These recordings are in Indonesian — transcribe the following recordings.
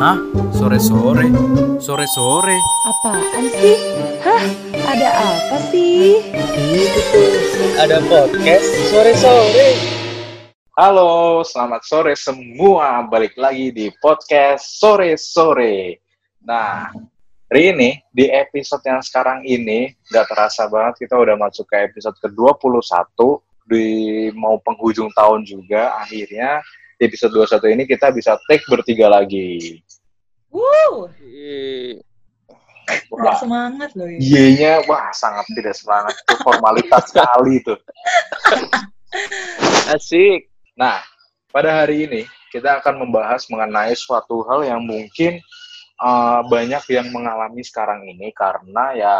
Hah? Sore-sore? Sore-sore? Apaan sih? Hah? Ada apa sih? Itu tuh, ada podcast sore-sore. Halo, selamat sore semua. Balik lagi di podcast sore-sore. Nah, hari ini, di episode yang sekarang ini, nggak terasa banget kita udah masuk ke episode ke-21. Di mau penghujung tahun juga, akhirnya di episode 21 ini kita bisa take bertiga lagi. Nggak Wah, semangat loh ya. Iya-nya, wah sangat tidak semangat. Itu formalitas sekali tuh. Asik. Nah, pada hari ini kita akan membahas mengenai suatu hal yang mungkin uh, banyak yang mengalami sekarang ini karena ya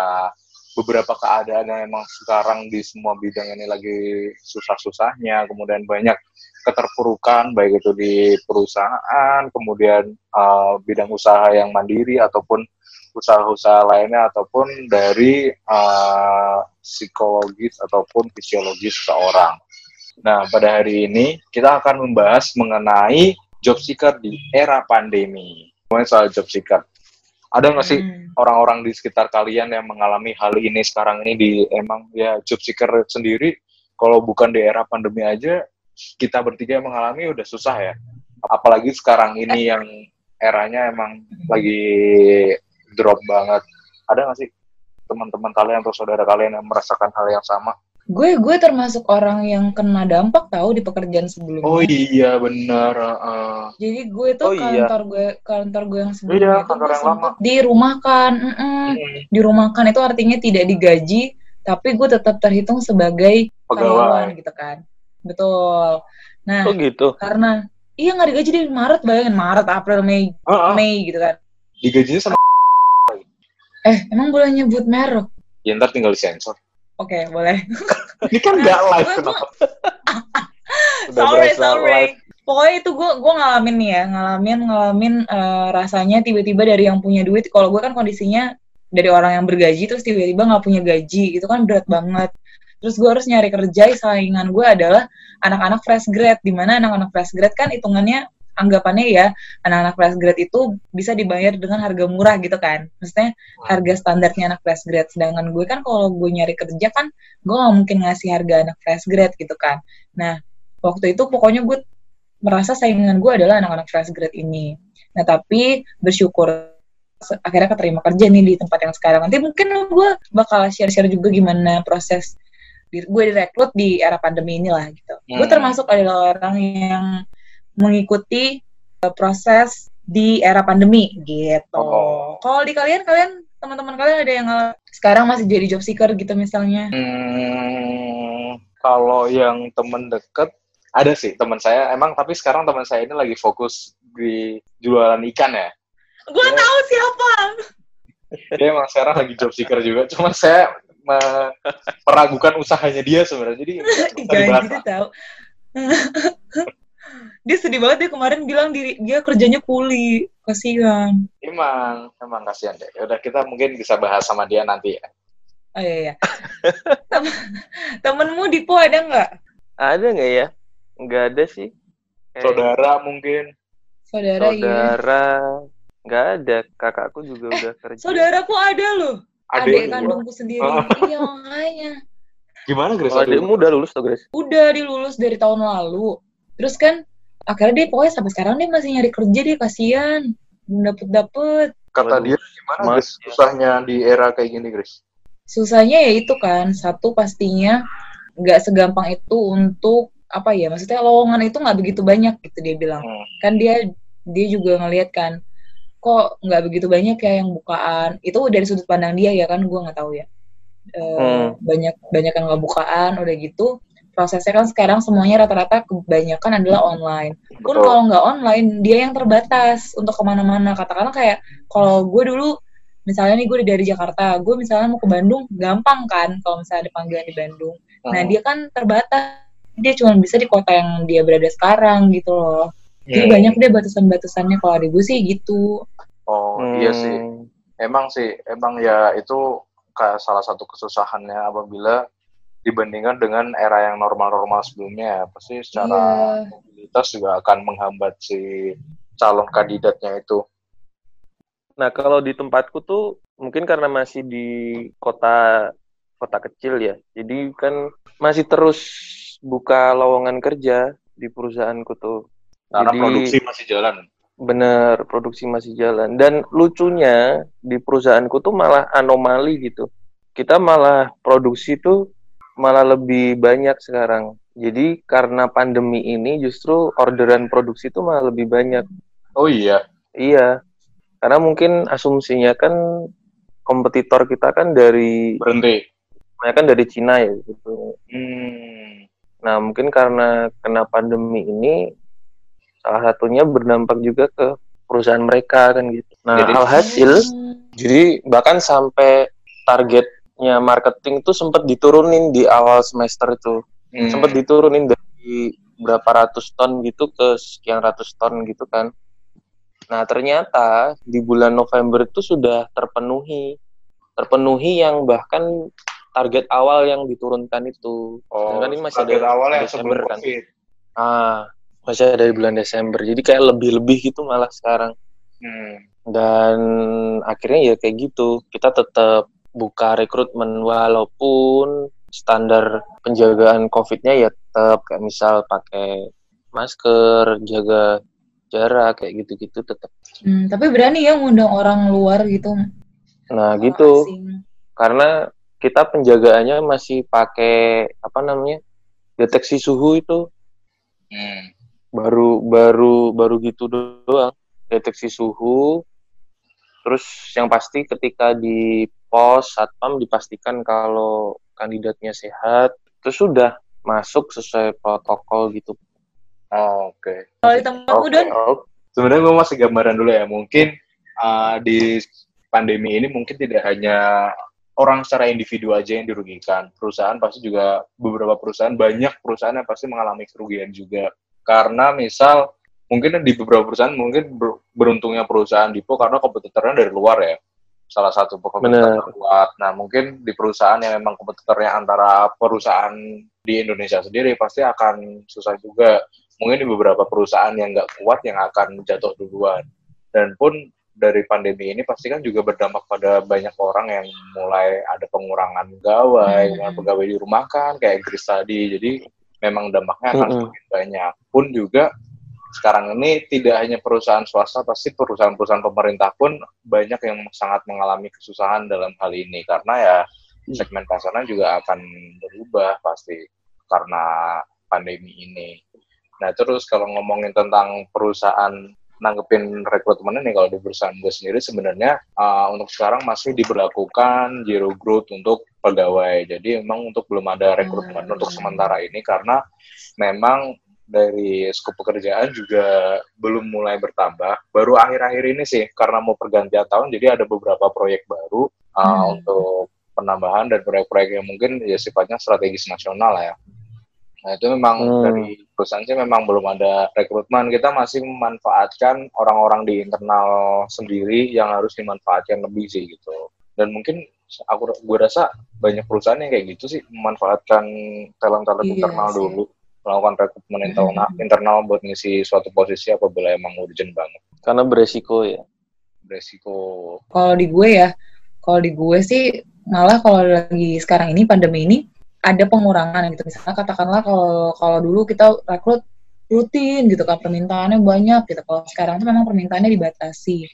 beberapa keadaan yang emang sekarang di semua bidang ini lagi susah-susahnya, kemudian banyak keterpurukan baik itu di perusahaan, kemudian uh, bidang usaha yang mandiri ataupun usaha-usaha lainnya ataupun dari uh, psikologis ataupun fisiologis seseorang. Nah, pada hari ini kita akan membahas mengenai job seeker di era pandemi. Ngomongin soal job seeker. Ada nggak sih Hmm. orang-orang di sekitar kalian yang mengalami hal ini sekarang ini di emang ya job seeker sendiri? Kalau bukan di era pandemi aja, kita bertiga yang mengalami udah susah ya. Apalagi sekarang ini yang eranya emang lagi drop banget. Ada nggak sih teman-teman kalian atau saudara kalian yang merasakan hal yang sama? Gue gue termasuk orang yang kena dampak tahu di pekerjaan sebelumnya. Oh iya benar. heeh. Jadi gue tuh Oh, iya. kantor gue kantor gue yang sebelumnya Iya, itu kantor yang sempet dirumahkan. Mm-mm. Hmm, Dirumahkan itu artinya tidak digaji, tapi gue tetap terhitung sebagai karyawan Pegawai. gitu kan. Betul. Nah, Oh gitu. karena iya nggak digaji di Maret bayangin Maret, April, Mei, Heeh. Mei gitu kan. Digajinya sama Eh, emang boleh nyebut merek? ya ntar tinggal disensor. Oke, boleh. Ini kan nggak live Gue- kenapa? Sorry, sorry. live. Pokoknya itu gue gue ngalamin nih ya, ngalamin ngalamin eh, rasanya tiba-tiba dari yang punya duit. Kalau gue kan kondisinya dari orang yang bergaji terus tiba-tiba nggak punya gaji, itu kan berat banget. Terus gue harus nyari kerja, saingan gue adalah anak-anak fresh grad, di mana anak-anak fresh grad kan hitungannya anggapannya ya anak-anak fresh grad itu bisa dibayar dengan harga murah gitu kan. Maksudnya harga standarnya anak fresh grad sedangkan gue kan kalau gue nyari kerja kan gue gak mungkin ngasih harga anak fresh grad gitu kan. Nah waktu itu pokoknya gue merasa saingan gue adalah anak-anak fresh grad ini. Nah tapi bersyukur akhirnya keterima kerja nih di tempat yang sekarang. Nanti mungkin gue bakal share-share juga gimana proses di- gue direkrut di era pandemi inilah gitu. Gue Hmm. termasuk adalah orang yang mengikuti uh, proses di era pandemi gitu. Oh. Kalau di kalian, kalian teman-teman kalian ada yang sekarang masih jadi job seeker gitu misalnya? Hmm, kalau yang temen deket ada sih teman saya emang tapi sekarang teman saya ini lagi fokus di jualan ikan ya. Gue Ya. tahu siapa. Dia emang sekarang lagi job seeker juga. Cuma saya me- meragukan usahanya dia sebenarnya. Jadi Jangan gitu tahu. dia sedih banget dia kemarin bilang diri dia kerjanya kuli. Kasihan. Emang emang kasihan deh. Ya Udah kita mungkin bisa bahas sama dia nanti ya. Oh iya iya. Tem- Temenmu Dipo ada nggak? Ada nggak ya? Nggak ada sih. Kayak Saudara mungkin. Saudara, iya. Saudara. Nggak ada. Kakakku juga udah kerja. Saudaraku ada loh. Adik Adik kandungku sendiri. Oh. iya makanya. Gimana Grace? Oh, adikmu udah lulus tuh, Grace? udah dilulus dari tahun lalu terus kan akhirnya dia pokoknya sampai sekarang dia masih nyari kerja dia kasihan belum dapet dapet Kata dia gimana Mas-? Susahnya di era kayak gini Grace. susahnya ya itu kan satu pastinya nggak segampang itu untuk apa ya maksudnya lowongan itu nggak begitu banyak gitu dia bilang Hmm. kan dia dia juga ngelihat kan kok nggak begitu banyak ya yang bukaan itu dari sudut pandang dia ya kan gue nggak tahu ya Eh, Hmm. banyak banyak yang nggak bukaan udah gitu prosesnya kan sekarang semuanya rata-rata kebanyakan adalah online pun kalau nggak online dia yang terbatas untuk ke mana-mana katakanlah kayak kalau gue dulu misalnya nih gue dari Jakarta gue misalnya mau ke Bandung gampang kan kalau misalnya ada panggilan di Bandung nah Hmm. dia kan terbatas dia cuma bisa di kota yang dia berada sekarang gitu loh jadi Hmm. banyak deh batasan-batasannya kalau ada gue sih gitu Oh Hmm. iya sih. Emang sih, emang ya itu kayak salah satu kesusahannya apabila dibandingkan dengan era yang normal-normal sebelumnya pasti secara Iya. mobilitas juga akan menghambat si calon kandidatnya itu. Nah, kalau di tempatku tuh mungkin karena masih di kota kota kecil ya. Jadi kan masih terus buka lowongan kerja di perusahaanku tuh. Karena Jadi- produksi masih jalan. Bener, produksi masih jalan. Dan lucunya di perusahaanku tuh malah anomali gitu. Kita malah produksi tuh malah lebih banyak sekarang. Jadi karena pandemi ini justru orderan produksi tuh malah lebih banyak. Oh iya, Iya, karena mungkin asumsinya kan kompetitor kita kan dari berhenti. mereka kan dari Cina ya gitu. Hmm. Nah mungkin karena kena pandemi ini salah satunya berdampak juga ke perusahaan mereka kan gitu. Nah Jadi- alhasil jadi bahkan sampai targetnya marketing tuh sempat diturunin di awal semester itu, Hmm. sempat diturunin dari berapa ratus ton gitu ke sekian ratus ton gitu kan. Nah ternyata di bulan November itu sudah terpenuhi, terpenuhi yang bahkan target awal yang diturunkan itu. Oh, kan ini masih target ada awalnya Desember sebelum kan. COVID. Ah, masih ada di bulan Desember. Jadi kayak lebih-lebih gitu malah sekarang. Hmm. Dan akhirnya ya kayak gitu. Kita tetap buka rekrutmen walaupun standar penjagaan COVID-nya ya tetap kayak misal pakai masker, jaga jarak kayak gitu-gitu tetap. Hmm, tapi berani ya ngundang orang luar gitu. Nah, orang gitu. asing. Karena kita penjagaannya masih pakai apa namanya? deteksi suhu itu Hmm. baru baru baru gitu doang deteksi suhu terus yang pasti ketika di pos satpam dipastikan kalau kandidatnya sehat terus sudah masuk sesuai protokol gitu Oh, Oke. Kalau di Don, oke. Sebenarnya gue masih gambaran dulu ya. Mungkin uh, di pandemi ini mungkin tidak hanya orang secara individu aja yang dirugikan. Perusahaan pasti juga beberapa perusahaan banyak perusahaan yang pasti mengalami kerugian juga. Karena misal mungkin di beberapa perusahaan mungkin ber- beruntungnya perusahaan Dipo karena kompetitornya dari luar ya. Salah satu kompetitor Bener. terkuat. Nah, mungkin di perusahaan yang memang kompetitornya antara perusahaan di Indonesia sendiri pasti akan susah juga mungkin di beberapa perusahaan yang nggak kuat yang akan jatuh duluan. Dan pun dari pandemi ini pasti kan juga berdampak pada banyak orang yang mulai ada pengurangan pegawai, Hmm. pegawai di rumah kan kayak Gris tadi. Jadi memang dampaknya akan Mm-mm. semakin banyak. Pun juga sekarang ini tidak hanya perusahaan swasta, pasti perusahaan-perusahaan pemerintah pun banyak yang sangat mengalami kesusahan dalam hal ini karena ya segmen pasarnya juga akan berubah pasti karena pandemi ini. Nah terus kalau ngomongin tentang perusahaan nanggepin rekrutmen ini kalau di perusahaan gue sendiri sebenarnya uh, untuk sekarang masih diberlakukan zero growth untuk pegawai. Jadi memang untuk belum ada rekrutmen Hmm. untuk sementara ini karena memang dari skop pekerjaan juga belum mulai bertambah. Baru akhir-akhir ini sih karena mau pergantian tahun jadi ada beberapa proyek baru uh, Hmm. untuk penambahan dan proyek-proyek yang mungkin ya sifatnya strategis nasional ya. Nah itu memang Hmm. dari perusahaan sih memang belum ada rekrutmen. Kita masih memanfaatkan orang-orang di internal sendiri yang harus dimanfaatkan lebih sih gitu. Dan mungkin aku gue rasa banyak perusahaan yang kayak gitu sih memanfaatkan talent-talent Iya internal sih. dulu melakukan rekrutmen internal, Mhm. internal buat ngisi suatu posisi apabila emang urgent banget karena beresiko ya resiko kalau di gue ya, kalau di gue sih malah kalau lagi sekarang ini pandemi ini ada pengurangan gitu. Misalnya katakanlah kalau kalau dulu kita rekrut rutin gitu kan permintaannya banyak gitu. Kalau sekarang tuh memang permintaannya dibatasi.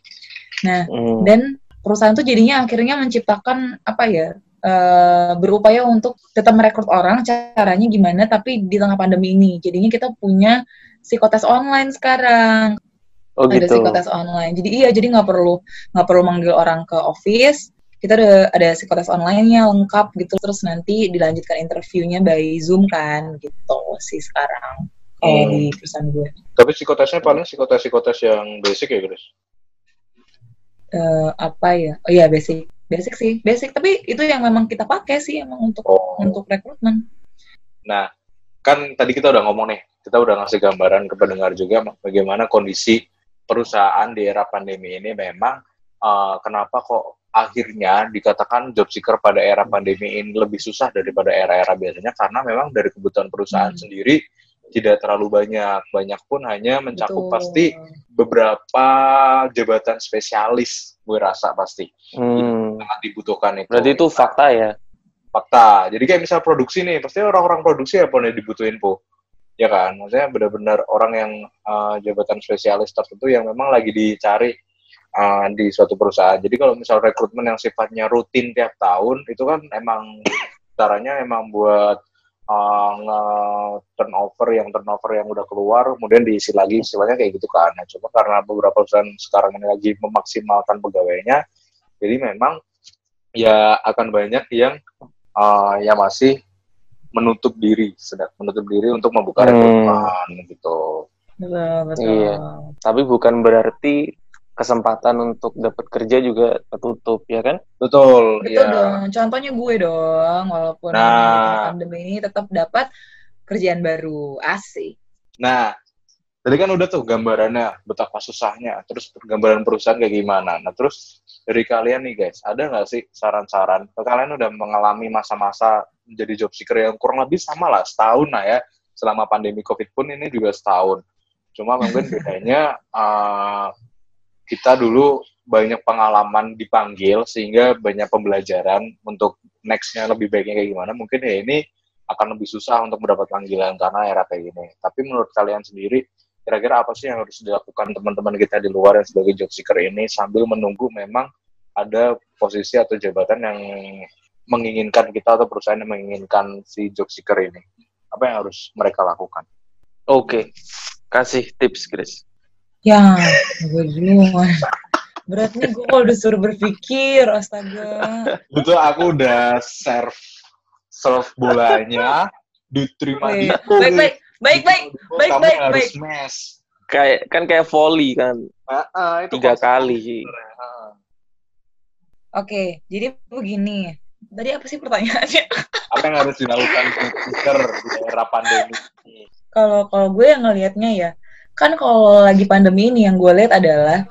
Nah, Hmm. dan perusahaan tuh jadinya akhirnya menciptakan apa ya eh, berupaya untuk tetap merekrut orang caranya gimana tapi di tengah pandemi ini. Jadinya kita punya psikotes online sekarang. Oh ada gitu. psikotes online. Jadi iya jadi nggak perlu nggak perlu manggil orang ke office. Kita ada ada psikotes online-nya lengkap gitu. Terus nanti dilanjutkan interviewnya by zoom kan gitu sih sekarang. Kalau Hmm. di perusahaan gue. Tapi psikotesnya paling psikotes psikotes yang basic ya guys Eh, apa ya? Oh iya basic basic sih basic tapi itu yang memang kita pakai sih emang untuk oh untuk rekrutmen Nah, kan tadi kita udah ngomong nih, kita udah ngasih gambaran ke pendengar juga bagaimana kondisi perusahaan di era pandemi ini memang uh, kenapa kok akhirnya dikatakan job seeker pada era pandemi ini lebih susah daripada era-era biasanya karena memang dari kebutuhan perusahaan Hmm. sendiri tidak terlalu banyak. Banyak pun hanya mencakup Betul. pasti beberapa jabatan spesialis, gue rasa pasti Hmm. Sangat dibutuhkan itu. Berarti itu fakta ya? fakta. Jadi kayak misal produksi nih, pasti orang-orang produksi apa yang dibutuhin po, ya kan? Maksudnya benar-benar orang yang uh, jabatan spesialis tertentu yang memang lagi dicari uh, di suatu perusahaan. Jadi kalau misal rekrutmen yang sifatnya rutin tiap tahun, itu kan emang caranya emang buat uh, nge turnover yang turnover yang udah keluar, kemudian diisi lagi istilahnya kayak gitu kan. Nah, cuma karena beberapa perusahaan sekarang ini lagi memaksimalkan pegawainya, jadi memang ya akan banyak yang uh, yang masih menutup diri, sedang menutup diri untuk membuka Hmm. rekrutmen gitu. Betul, betul. Iya. Tapi bukan berarti kesempatan untuk dapat kerja juga tertutup, ya kan? Betul, Betul ya. dong. Contohnya gue dong, walaupun Nah. pandemi ini tetap dapat kerjaan baru. Asik. Nah, tadi kan udah tuh gambarannya betapa susahnya, terus gambaran perusahaan kayak gimana. Nah, terus dari kalian nih guys, ada nggak sih saran-saran? Kalian udah mengalami masa-masa menjadi job seeker yang kurang lebih sama lah, setahun lah ya. Selama pandemi COVID pun ini juga setahun. Cuma mungkin bedanya uh, kita dulu banyak pengalaman dipanggil sehingga banyak pembelajaran untuk nextnya lebih baiknya kayak gimana. Mungkin ya ini akan lebih susah untuk mendapat panggilan karena era kayak gini. Tapi menurut kalian sendiri, kira-kira apa sih yang harus dilakukan teman-teman kita di luar yang sebagai job seeker ini sambil menunggu memang ada posisi atau jabatan yang menginginkan kita atau perusahaan yang menginginkan si job seeker ini? Apa yang harus mereka lakukan? Oke. Kasih tips, Chris. Ya, gue duluan. Berat nih gue kalau disuruh berpikir, astaga. Betul, aku udah serve serve bolanya, diterima di Baik, baik, baik, baik, baik. baik, kamu baik, harus baik. smash. Kayak kan kayak volley kan, Ah, ah, itu tiga kali. Ah. Oke, jadi begini. Tadi apa sih pertanyaannya? Apa yang harus dilakukan seeker di era pandemi ini? Kalau kalau gue yang ngelihatnya ya, kan kalau lagi pandemi ini yang gue lihat adalah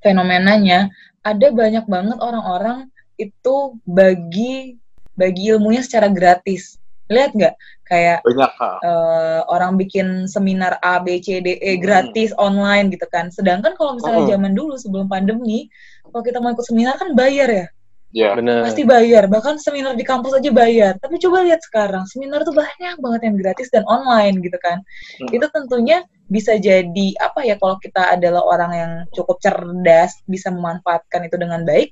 fenomenanya ada banyak banget orang-orang itu bagi bagi ilmunya secara gratis. Lihat nggak? Kayak Banyak, eh, orang bikin seminar A, B, C, D, E Hmm. gratis online gitu kan. Sedangkan kalau misalnya Hmm. zaman dulu sebelum pandemi, kalau kita mau ikut seminar kan bayar ya, Ya, Bener. pasti bayar. Bahkan seminar di kampus aja bayar. Tapi coba lihat sekarang, seminar tuh banyak banget yang gratis dan online gitu kan. Hmm. Itu tentunya bisa jadi apa ya kalau kita adalah orang yang cukup cerdas, bisa memanfaatkan itu dengan baik.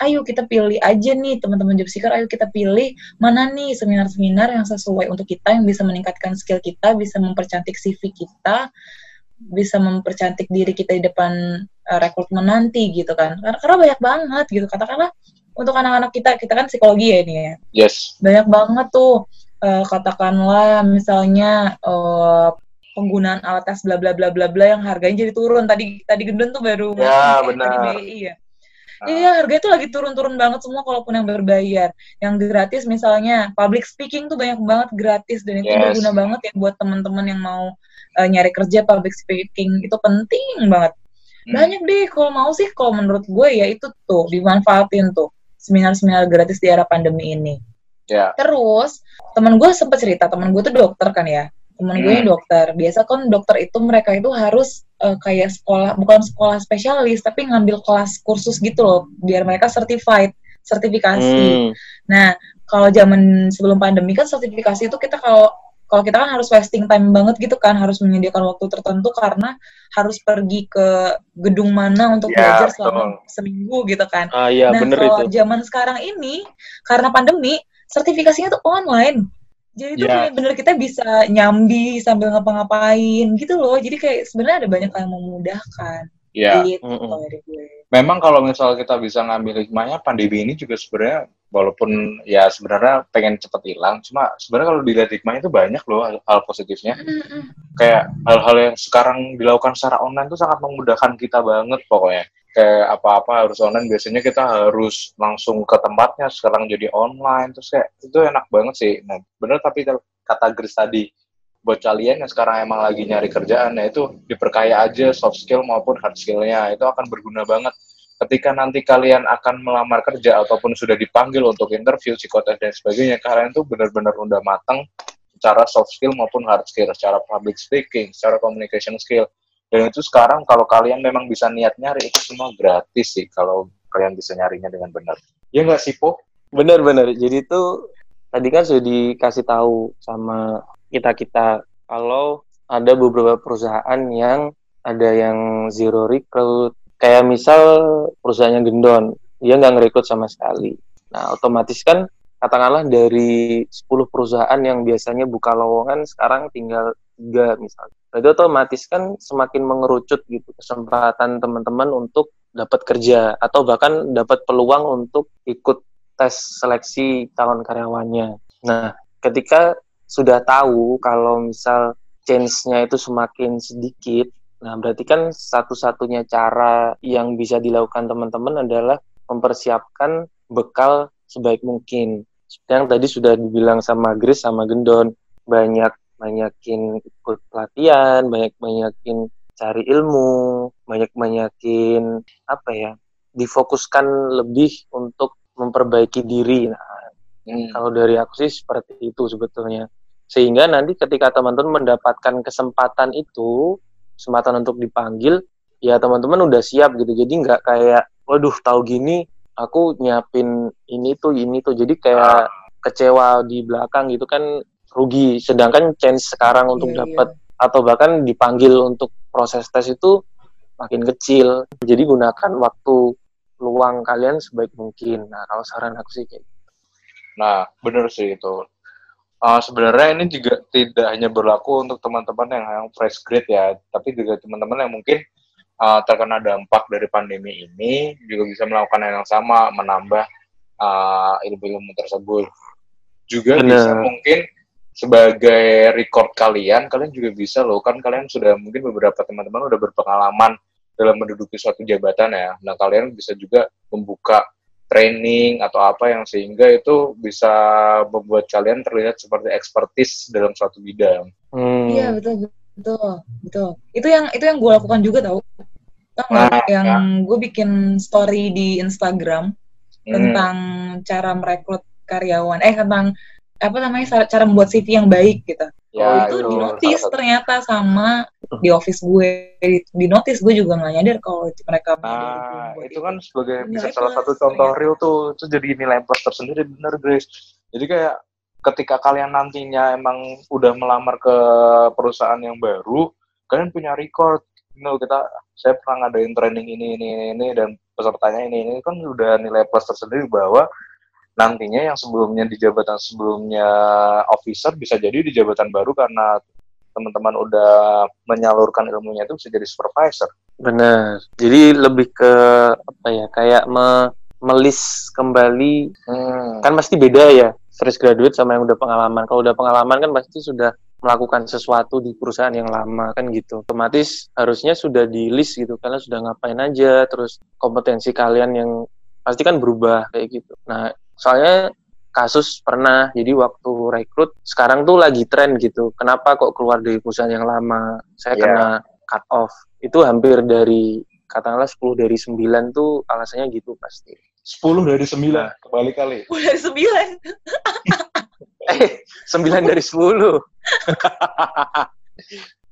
Ayo kita pilih aja nih teman-teman job seeker, ayo kita pilih mana nih seminar-seminar yang sesuai untuk kita, yang bisa meningkatkan skill kita, bisa mempercantik CV kita, bisa mempercantik diri kita di depan eh, rekrutmen nanti gitu kan. Karena, karena banyak banget gitu. Katakanlah untuk anak-anak kita, kita kan psikologi ya ini ya yes. banyak banget tuh eh, katakanlah misalnya eh, penggunaan alat tes bla bla bla bla bla yang harganya jadi turun tadi tadi gendon tuh baru Ya, benar. BI ya. Iya, harganya tuh lagi turun-turun banget semua kalaupun yang berbayar. Yang gratis misalnya public speaking tuh banyak banget gratis dan itu Yes. berguna banget ya buat teman-teman yang mau eh, nyari kerja public speaking itu penting banget. Hmm. Banyak deh kalau mau sih kalau menurut gue ya itu tuh dimanfaatin tuh seminar-seminar gratis di era pandemi ini. Ya. Terus temen gue sempet cerita temen gue tuh dokter kan ya temen gue Hmm. yang dokter biasa kan dokter itu mereka itu harus eh, kayak sekolah bukan sekolah spesialis tapi ngambil kelas kursus gitu loh biar mereka certified sertifikasi Hmm. nah kalau zaman sebelum pandemi kan sertifikasi itu kita kalau kalau kita kan harus wasting time banget gitu kan harus menyediakan waktu tertentu karena harus pergi ke gedung mana untuk Ya, belajar betul. selama seminggu gitu kan Ah iya nah, bener kalau itu. zaman sekarang ini karena pandemi, sertifikasinya tuh online. Jadi tuh Ya. bener-bener kita bisa nyambi sambil ngapa-ngapain gitu loh. Jadi kayak sebenarnya ada banyak yang memudahkan. Ya. Gitu dari gue. Memang kalau misal kita bisa ngambil hikmahnya, pandemi ini juga sebenarnya walaupun ya sebenarnya pengen cepet hilang, cuma sebenarnya kalau dilihat hikmahnya itu banyak loh hal, hal positifnya. Mm-mm. Kayak hal-hal yang sekarang dilakukan secara online itu sangat memudahkan kita banget pokoknya. Kayak apa-apa harus online, biasanya kita harus langsung ke tempatnya, sekarang jadi online, terus kayak itu enak banget sih. Nah, bener tapi kata Gris tadi, buat kalian yang sekarang emang lagi nyari kerjaan, ya itu diperkaya aja soft skill maupun hard skillnya, itu akan berguna banget ketika nanti kalian akan melamar kerja ataupun sudah dipanggil untuk interview psikotes dan sebagainya kalian tuh benar-benar udah matang secara soft skill maupun hard skill secara public speaking secara communication skill dan itu sekarang kalau kalian memang bisa niat nyari itu semua gratis sih kalau kalian bisa nyarinya dengan benar ya nggak sih po Benar-benar. Jadi itu tadi kan sudah dikasih tahu sama kita kita kalau ada beberapa perusahaan yang ada yang zero recruit. Kayak misal perusahaannya gendon, dia nggak ngerekrut sama sekali. Nah, otomatis kan katakanlah dari 10 perusahaan yang biasanya buka lowongan sekarang tinggal tiga misalnya. Berarti otomatis kan semakin mengerucut gitu kesempatan teman-teman untuk dapat kerja atau bahkan dapat peluang untuk ikut tes seleksi calon karyawannya. Nah, ketika sudah tahu kalau misal chance-nya itu semakin sedikit, nah berarti kan satu-satunya cara yang bisa dilakukan teman-teman adalah mempersiapkan bekal sebaik mungkin. Yang tadi sudah dibilang sama Gris sama Gendon, banyak banyakin ikut pelatihan, banyak banyakin cari ilmu, banyak banyakin apa ya, difokuskan lebih untuk memperbaiki diri. Nah, Hmm. kalau dari aku sih seperti itu sebetulnya. Sehingga nanti ketika teman-teman mendapatkan kesempatan itu, kesempatan untuk dipanggil, ya teman-teman udah siap gitu. Jadi nggak kayak, waduh tahu gini, aku nyiapin ini tuh, ini tuh. Jadi kayak kecewa di belakang gitu kan rugi. Sedangkan chance sekarang untuk Iya, dapat atau bahkan dipanggil untuk proses tes itu makin kecil. Jadi gunakan waktu luang kalian sebaik mungkin. Nah, kalau saran aku sih kayak gitu. Nah, benar sih itu. Uh, sebenarnya ini juga tidak hanya berlaku untuk teman-teman yang, yang fresh grade ya, tapi juga teman-teman yang mungkin uh, terkena dampak dari pandemi ini juga bisa melakukan hal yang sama, menambah uh, ilmu-ilmu tersebut. Juga Benar. bisa mungkin sebagai record kalian, kalian juga bisa loh, kan kalian sudah mungkin beberapa teman-teman udah berpengalaman dalam menduduki suatu jabatan ya. Nah, kalian bisa juga membuka training atau apa yang sehingga itu bisa membuat kalian terlihat seperti ekspertis dalam suatu bidang. Hmm. Iya betul betul betul. Itu yang itu yang gue lakukan juga tau. Tau nggak? Nah, yang gue bikin story di Instagram Hmm. tentang cara merekrut karyawan. Eh tentang apa namanya cara- cara membuat CV yang baik gitu. Ya, itu itu di notice ternyata sama di office gue di, di notice gue juga nggak nyadar kalau itu mereka Nah, buat itu kan sebagai Nilai bisa salah satu contoh ternyata. real tuh, itu jadi nilai plus tersendiri bener Grace. Jadi kayak ketika kalian nantinya emang udah melamar ke perusahaan yang baru, kalian punya record. No, kita saya pernah ngadain training ini ini ini, ini dan pesertanya ini ini kan udah nilai plus tersendiri bahwa nantinya yang sebelumnya di jabatan sebelumnya officer bisa jadi di jabatan baru karena teman-teman udah menyalurkan ilmunya itu bisa jadi supervisor. Benar. Jadi lebih ke apa ya? Kayak me melis kembali Hmm. kan pasti beda ya fresh graduate sama yang udah pengalaman. Kalau udah pengalaman kan pasti sudah melakukan sesuatu di perusahaan yang lama kan gitu. Otomatis harusnya sudah di list gitu karena sudah ngapain aja terus kompetensi kalian yang pasti kan berubah kayak gitu. Nah, soalnya kasus pernah jadi waktu rekrut sekarang tuh lagi tren gitu. Kenapa kok keluar dari perusahaan yang lama? Saya Iya. kena cut off. Itu hampir dari katakanlah 10 dari 9 tuh alasannya gitu pasti. 10 dari 9 kembali kali. Gue dari sembilan. Eh, 9 dari 10.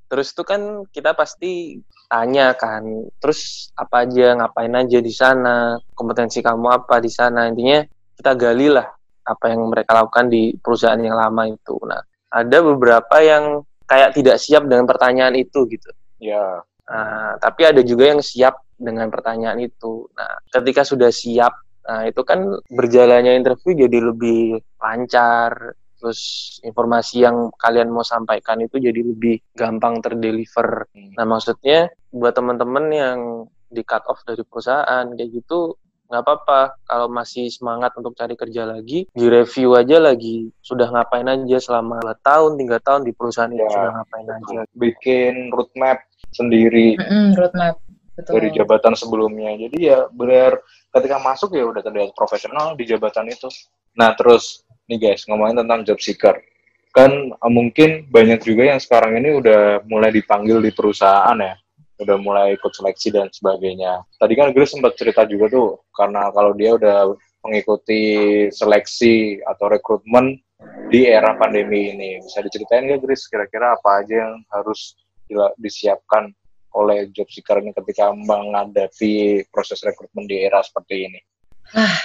Terus tuh kan kita pasti tanya kan, terus apa aja, ngapain aja di sana, kompetensi kamu apa di sana. Intinya kita gali lah apa yang mereka lakukan di perusahaan yang lama itu. Nah, ada beberapa yang kayak tidak siap dengan pertanyaan itu gitu. Ya, Nah, tapi ada juga yang siap dengan pertanyaan itu. Nah, ketika sudah siap, nah itu kan berjalannya interview jadi lebih lancar. Terus informasi yang kalian mau sampaikan itu jadi lebih gampang terdeliver. Nah, maksudnya buat teman-teman yang di cut off dari perusahaan kayak gitu nggak apa-apa kalau masih semangat untuk cari kerja lagi direview aja lagi sudah ngapain aja selama 2 tahun tiga tahun di perusahaan itu Ya. sudah ngapain aja bikin roadmap sendiri Mm-mm, roadmap. Betul. dari jabatan sebelumnya. Jadi ya benar ketika masuk ya udah terlihat profesional di jabatan itu. Nah, terus nih guys, ngomongin tentang job seeker. Kan mungkin banyak juga yang sekarang ini udah mulai dipanggil di perusahaan ya. Udah mulai ikut seleksi dan sebagainya. Tadi kan Grace sempat cerita juga tuh, karena kalau dia udah mengikuti seleksi atau rekrutmen di era pandemi ini. Bisa diceritain nggak Grace kira-kira apa aja yang harus disiapkan oleh job seeker ini ketika menghadapi proses rekrutmen di era seperti ini? Ah,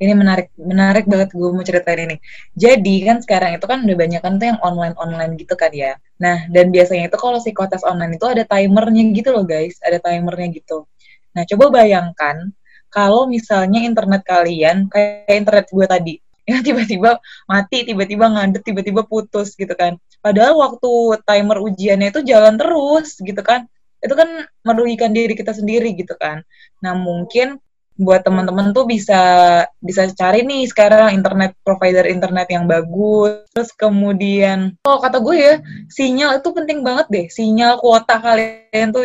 ini menarik menarik banget gue mau ceritain ini. Jadi kan sekarang itu kan udah banyak kan tuh yang online online gitu kan ya. Nah dan biasanya itu kalau psikotes online itu ada timernya gitu loh guys, ada timernya gitu. Nah coba bayangkan kalau misalnya internet kalian kayak internet gue tadi, ya tiba-tiba mati, tiba-tiba ngadet, tiba-tiba putus gitu kan. Padahal waktu timer ujiannya itu jalan terus gitu kan. Itu kan merugikan diri kita sendiri gitu kan. Nah mungkin buat teman-teman tuh bisa bisa cari nih sekarang internet provider internet yang bagus. Terus kemudian oh kata gue ya sinyal itu penting banget deh. Sinyal kuota kalian tuh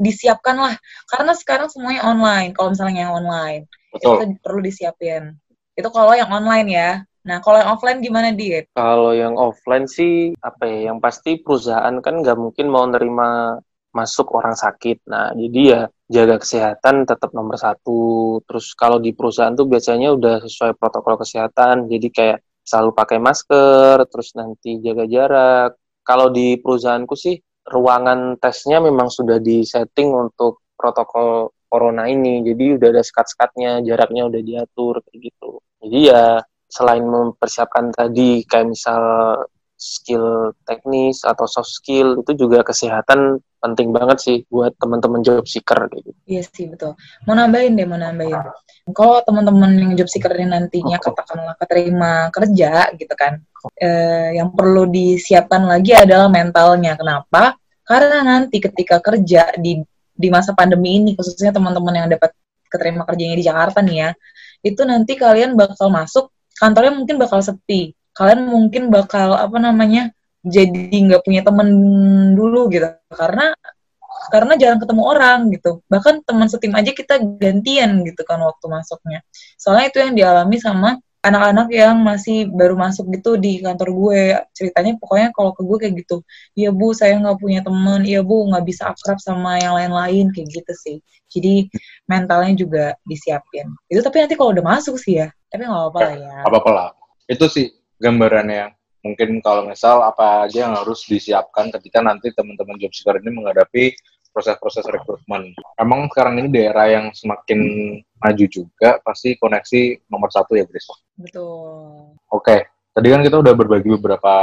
disiapkan lah. Karena sekarang semuanya online kalau misalnya yang online Betul. itu perlu disiapin. Itu kalau yang online ya. Nah, kalau yang offline gimana, Dit? Kalau yang offline sih, apa ya, yang pasti perusahaan kan nggak mungkin mau nerima masuk orang sakit. Nah, jadi ya jaga kesehatan tetap nomor satu. Terus kalau di perusahaan tuh biasanya udah sesuai protokol kesehatan. Jadi kayak selalu pakai masker, terus nanti jaga jarak. Kalau di perusahaanku sih ruangan tesnya memang sudah disetting untuk protokol corona ini. Jadi udah ada sekat-sekatnya, jaraknya udah diatur kayak gitu. Jadi ya selain mempersiapkan tadi kayak misal skill teknis atau soft skill itu juga kesehatan penting banget sih buat teman-teman job seeker gitu. Iya sih betul. Mau nambahin deh, mau nambahin. Kalau teman-teman yang job seeker ini nantinya katakanlah keterima kerja gitu kan, eh, yang perlu disiapkan lagi adalah mentalnya. Kenapa? Karena nanti ketika kerja di di masa pandemi ini, khususnya teman-teman yang dapat keterima kerjanya di Jakarta nih ya, itu nanti kalian bakal masuk kantornya mungkin bakal sepi kalian mungkin bakal apa namanya jadi nggak punya temen dulu gitu. Karena karena jarang ketemu orang gitu. Bahkan teman setim aja kita gantian gitu kan waktu masuknya. Soalnya itu yang dialami sama anak-anak yang masih baru masuk gitu di kantor gue. Ceritanya pokoknya kalau ke gue kayak gitu. Iya bu saya nggak punya teman iya bu nggak bisa akrab sama yang lain-lain. Kayak gitu sih. Jadi mentalnya juga disiapin. Itu tapi nanti kalau udah masuk sih ya. Tapi nggak apa-apa lah ya. apa-apa lah. Itu sih gambarannya mungkin kalau misal apa aja yang harus disiapkan ketika nanti teman-teman job seeker ini menghadapi proses-proses rekrutmen. Emang sekarang ini daerah yang semakin maju juga, pasti koneksi nomor satu ya, Bris? Betul. Oke, tadi kan kita udah berbagi beberapa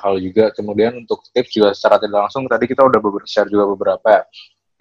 hal juga, kemudian untuk tips juga secara tidak langsung, tadi kita udah share juga beberapa ya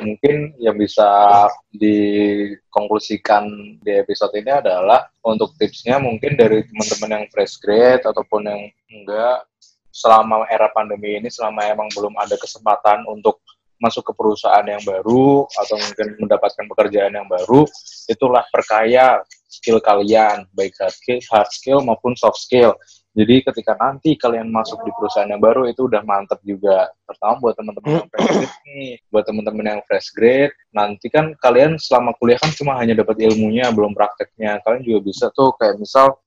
mungkin yang bisa dikonklusikan di episode ini adalah untuk tipsnya mungkin dari teman-teman yang fresh grade ataupun yang enggak selama era pandemi ini selama emang belum ada kesempatan untuk masuk ke perusahaan yang baru atau mungkin mendapatkan pekerjaan yang baru itulah perkaya skill kalian baik hard skill, hard skill maupun soft skill jadi ketika nanti kalian masuk di perusahaan yang baru itu udah mantep juga. Pertama buat teman-teman yang fresh grade nih, buat teman-teman yang fresh grade, nanti kan kalian selama kuliah kan cuma hanya dapat ilmunya, belum prakteknya. Kalian juga bisa tuh kayak misal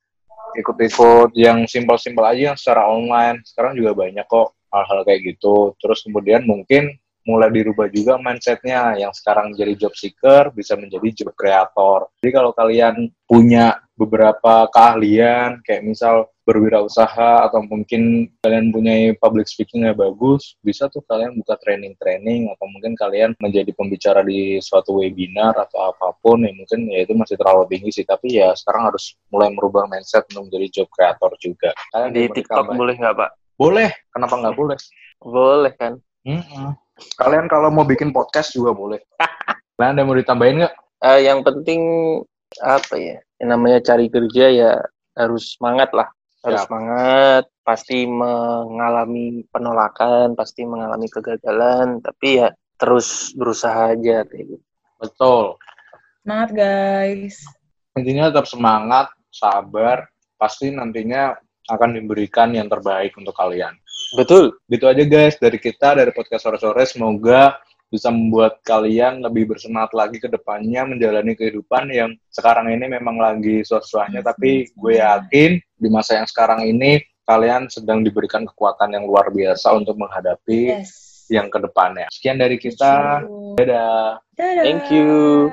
ikut-ikut yang simpel-simpel aja yang secara online. Sekarang juga banyak kok hal-hal kayak gitu. Terus kemudian mungkin mulai dirubah juga mindsetnya yang sekarang jadi job seeker bisa menjadi job creator. Jadi kalau kalian punya beberapa keahlian kayak misal berwirausaha atau mungkin kalian punya public speaking yang bagus, bisa tuh kalian buka training-training atau mungkin kalian menjadi pembicara di suatu webinar atau apa pun yang mungkin ya itu masih terlalu tinggi sih, tapi ya sekarang harus mulai merubah mindset untuk menjadi job creator juga. Kalian di TikTok boleh nggak Pak? Boleh, kenapa nggak boleh? Boleh kan? Mm -hmm. Kalian kalau mau bikin podcast juga boleh. Kalian ada mau ditambahin nggak? Uh, yang penting apa ya? Yang namanya cari kerja ya harus semangat lah. Harus Siap. semangat pasti mengalami penolakan pasti mengalami kegagalan tapi ya terus berusaha aja kayak gitu. Betul. Semangat guys. Intinya tetap semangat sabar pasti nantinya akan diberikan yang terbaik untuk kalian. Betul. Gitu aja guys dari kita dari podcast sore-sore semoga bisa membuat kalian lebih bersemangat lagi ke depannya menjalani kehidupan yang sekarang ini memang lagi susahnya tapi gue yakin di masa yang sekarang ini kalian sedang diberikan kekuatan yang luar biasa untuk menghadapi yes. yang ke depannya. Sekian dari kita. Dadah. Dadah. Thank you.